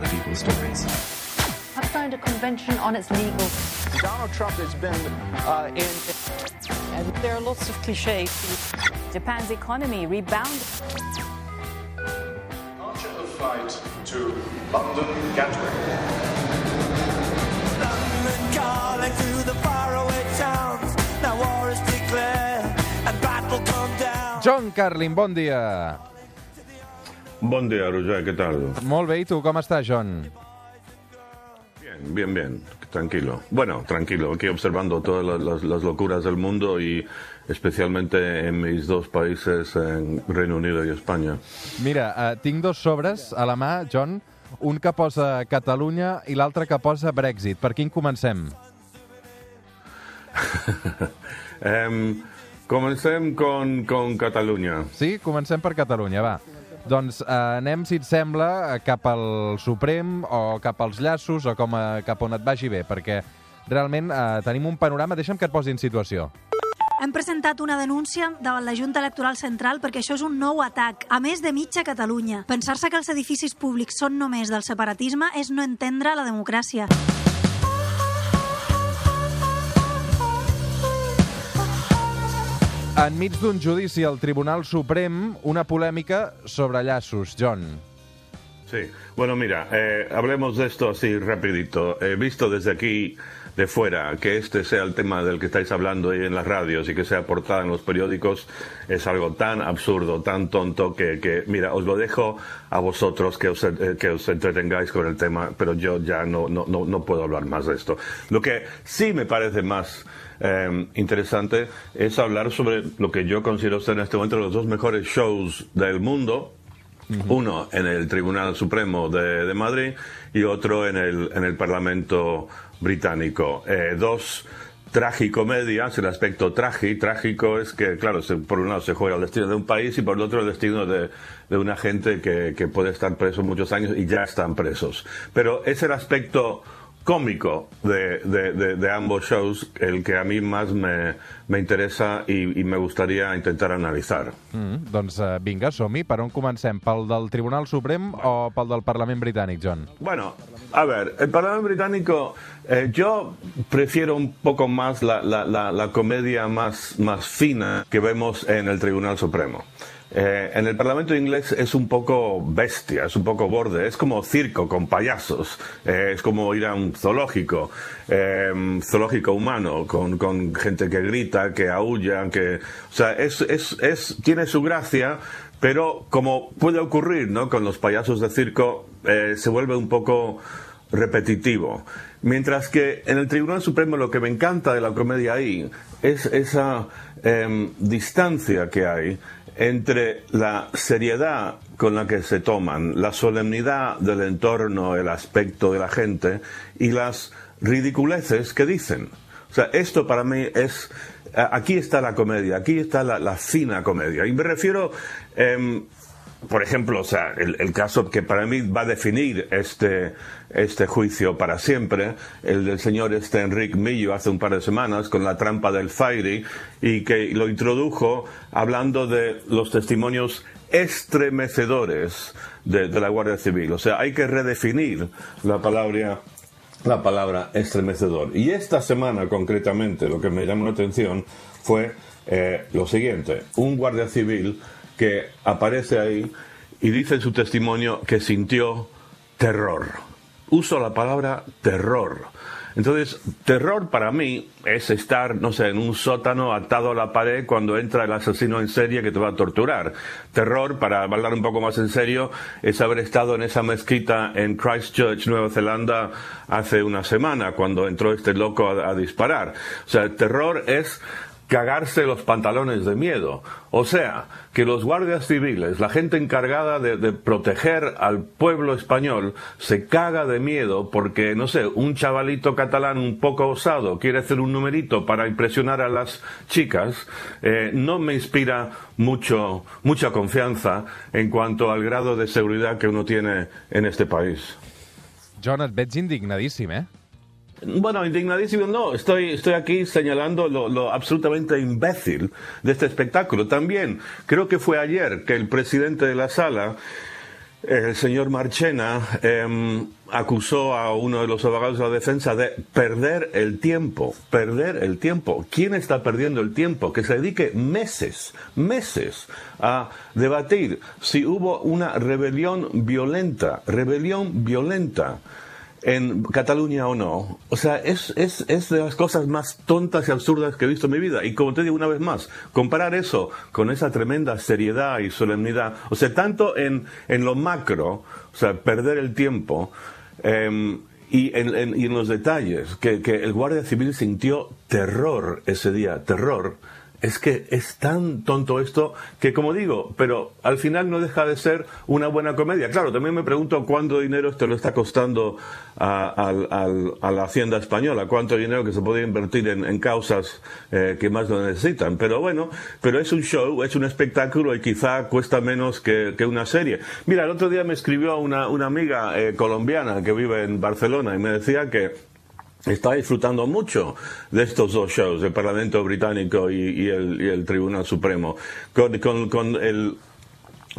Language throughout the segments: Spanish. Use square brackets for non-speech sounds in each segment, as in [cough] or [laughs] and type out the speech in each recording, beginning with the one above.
other people's stories. I've signed a convention on its legal. Donald Trump has been uh, in. And there are lots of cliches. Japan's economy rebounded. Departure of flight to London Gatwick. London calling to the faraway towns. Now war is declared and battle come down. John Carlin, bon dia. Bon dia, Roger, ¿qué tal? Molt bé, i tu com estàs, John? Bien, bien, bien, tranquilo. Bueno, tranquilo, aquí observando todas las, las- las locuras del mundo y especialmente en mis dos países, en Reino Unido y España. Mira, eh, tinc dos sobres a la mà, John, un que posa Catalunya i l'altre que posa Brexit. Per quin comencem? [laughs] Em, comencem con, con Catalunya. Sí? Comencem per Catalunya, va. Doncs eh, anem, si et sembla, eh, cap al Suprem o cap als llaços o com a, cap on et vagi bé, perquè realment eh, tenim un panorama... Deixa'm que et posi en situació. Hem presentat una denúncia davant la Junta Electoral Central perquè això és un nou atac, a més de mitja Catalunya. Pensar-se que els edificis públics són només del separatisme és no entendre la democràcia. Enmig d'un judici al Tribunal Suprem, una polèmica sobre llaços, John. Sí, bueno, mira, eh, hablemos de esto así rapidito. He visto desde aquí de fuera que este sea el tema del que estáis hablando ahí en las radios y que sea portada en los periódicos es algo tan absurdo, tan tonto que, que, mira, os lo dejo a vosotros que os, eh, que os entretengáis con el tema, pero yo ya no, no, no, no puedo hablar más de esto. Lo que sí me parece más eh, interesante es hablar sobre lo que yo considero ser en este momento los dos mejores shows del mundo, uno en el Tribunal Supremo de, de Madrid y otro en el, en el Parlamento británico. Eh, dos tragicomedias, el aspecto tragi, trágico es que, claro, se- por un lado se juega el destino de un país y por el otro el destino de, de una gente que, que puede estar preso muchos años y ya están presos. Pero es el aspecto cómico de, de- de- de ambos shows el que a mí más me, me interesa y, y me gustaría intentar analizar. Mm, doncs eh, vinga, som-hi. Per on comencem? Pel del Tribunal Suprem o pel del Parlament Britànic, John? Bueno, a ver, el Parlamento Británico, eh, yo prefiero un poco más la, la- la- la comedia más, más fina que vemos en el Tribunal Supremo. Eh, en el Parlamento inglés es un poco bestia, es un poco borde, es como circo con payasos, eh, es como ir a un zoológico, eh, zoológico humano, con, con gente que grita, que aúlla, que, o sea, es, es, es, tiene su gracia, pero como puede ocurrir ¿no? con los payasos de circo, eh, se vuelve un poco repetitivo. Mientras que en el Tribunal Supremo lo que me encanta de la comedia ahí es esa em, distancia que hay entre la seriedad con la que se toman, la solemnidad del entorno, el aspecto de la gente y las ridiculeces que dicen. O sea, esto para mí es... Aquí está la comedia, aquí está la, la fina comedia. Y me refiero, em, por ejemplo, o sea, el, el caso que para mí va a definir este, este juicio para siempre, el del señor este Enrique Millo hace un par de semanas con la trampa del Fairy y que lo introdujo hablando de los testimonios estremecedores de, de la Guardia Civil. O sea, hay que redefinir la palabra la palabra estremecedor. Y esta semana concretamente lo que me llamó la atención fue eh, lo siguiente, un guardia civil que aparece ahí y dice en su testimonio que sintió terror. Uso la palabra terror. Entonces, terror para mí es estar, no sé, en un sótano atado a la pared cuando entra el asesino en serie que te va a torturar. Terror, para hablar un poco más en serio, es haber estado en esa mezquita en Christchurch, Nueva Zelanda, hace una semana, cuando entró este loco a, a disparar. O sea, terror es cagarse los pantalones de miedo. O sea, que los guardias civiles, la gente encargada de, proteger al pueblo español, se caga de miedo porque, no sé, un chavalito catalán un poco osado quiere hacer un numerito para impresionar a las chicas, eh, no me inspira mucho, mucha confianza en cuanto al grado de seguridad que uno tiene en este país. John, et veig eh? Bueno, indignadísimo, no, estoy, estoy aquí señalando lo, absolutamente imbécil de este espectáculo. También creo que fue ayer que el presidente de la sala el señor Marchena em, acusó a uno de los abogados de la defensa de perder el tiempo, perder el tiempo. ¿Quién está perdiendo el tiempo? Que se dedique meses, meses a debatir si hubo una rebelión violenta, rebelión violenta en Cataluña o no. O sea, es, es, es de las cosas más tontas y absurdas que he visto en mi vida. Y como te digo una vez más, comparar eso con esa tremenda seriedad y solemnidad, o sea, tanto en, en lo macro, o sea, perder el tiempo, em, y en, en- y en los detalles, que, que el guardia civil sintió terror ese día, terror. Es que es tan tonto esto que, como digo, pero al final no deja de ser una buena comedia. Claro, también me pregunto cuánto dinero esto le está costando a, la Hacienda española, cuánto dinero que se puede invertir en, causas eh, que más lo necesitan. Pero bueno, pero es un show, es un espectáculo y quizá cuesta menos que, que una serie. Mira, el otro día me escribió una, una amiga eh, colombiana que vive en Barcelona y me decía que está disfrutando mucho de estos dos shows, el Parlamento Británico y, y el, y el Tribunal Supremo. Con, con- con el,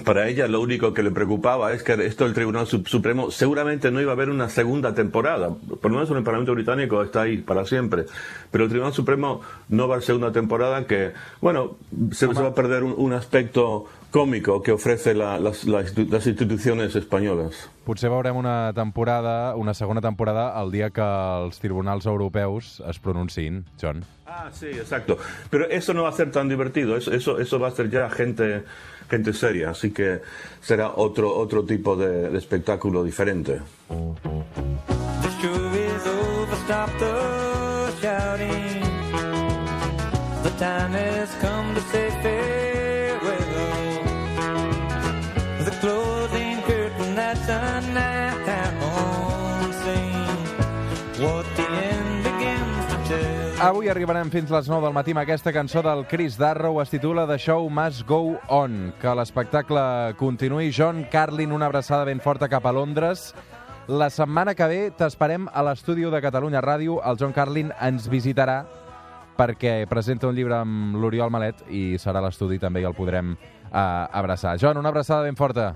para ella lo único que le preocupaba es que esto del Tribunal Sup- Supremo seguramente no iba a haber una segunda temporada. Por lo menos en el Parlamento Británico está ahí para siempre. Pero el Tribunal Supremo no va a ser segunda temporada que, bueno, se, se va a perder un, un aspecto cómico que ofrece la- las, las las instituciones españolas. Potser veurem una temporada, una segona temporada, el dia que els tribunals europeus es pronunciïn, John. Ah, sí, exacto. Pero eso no va a ser tan divertido, eso, eso, eso va a ser ya gente, gente seria, así que será otro, otro tipo de, de espectáculo diferente. The announcing what the end. Avui arribarem fins les 9 del matí amb aquesta cançó del Chris Darrow. Es titula The Show Must Go On. Que l'espectacle continuï. John Carlin, una abraçada ben forta cap a Londres. La setmana que ve t'esperem a l'estudi de Catalunya Ràdio. El John Carlin ens visitarà perquè presenta un llibre amb l'Oriol Malet i serà l'estudi també i el podrem eh, abraçar. John, una abraçada ben forta.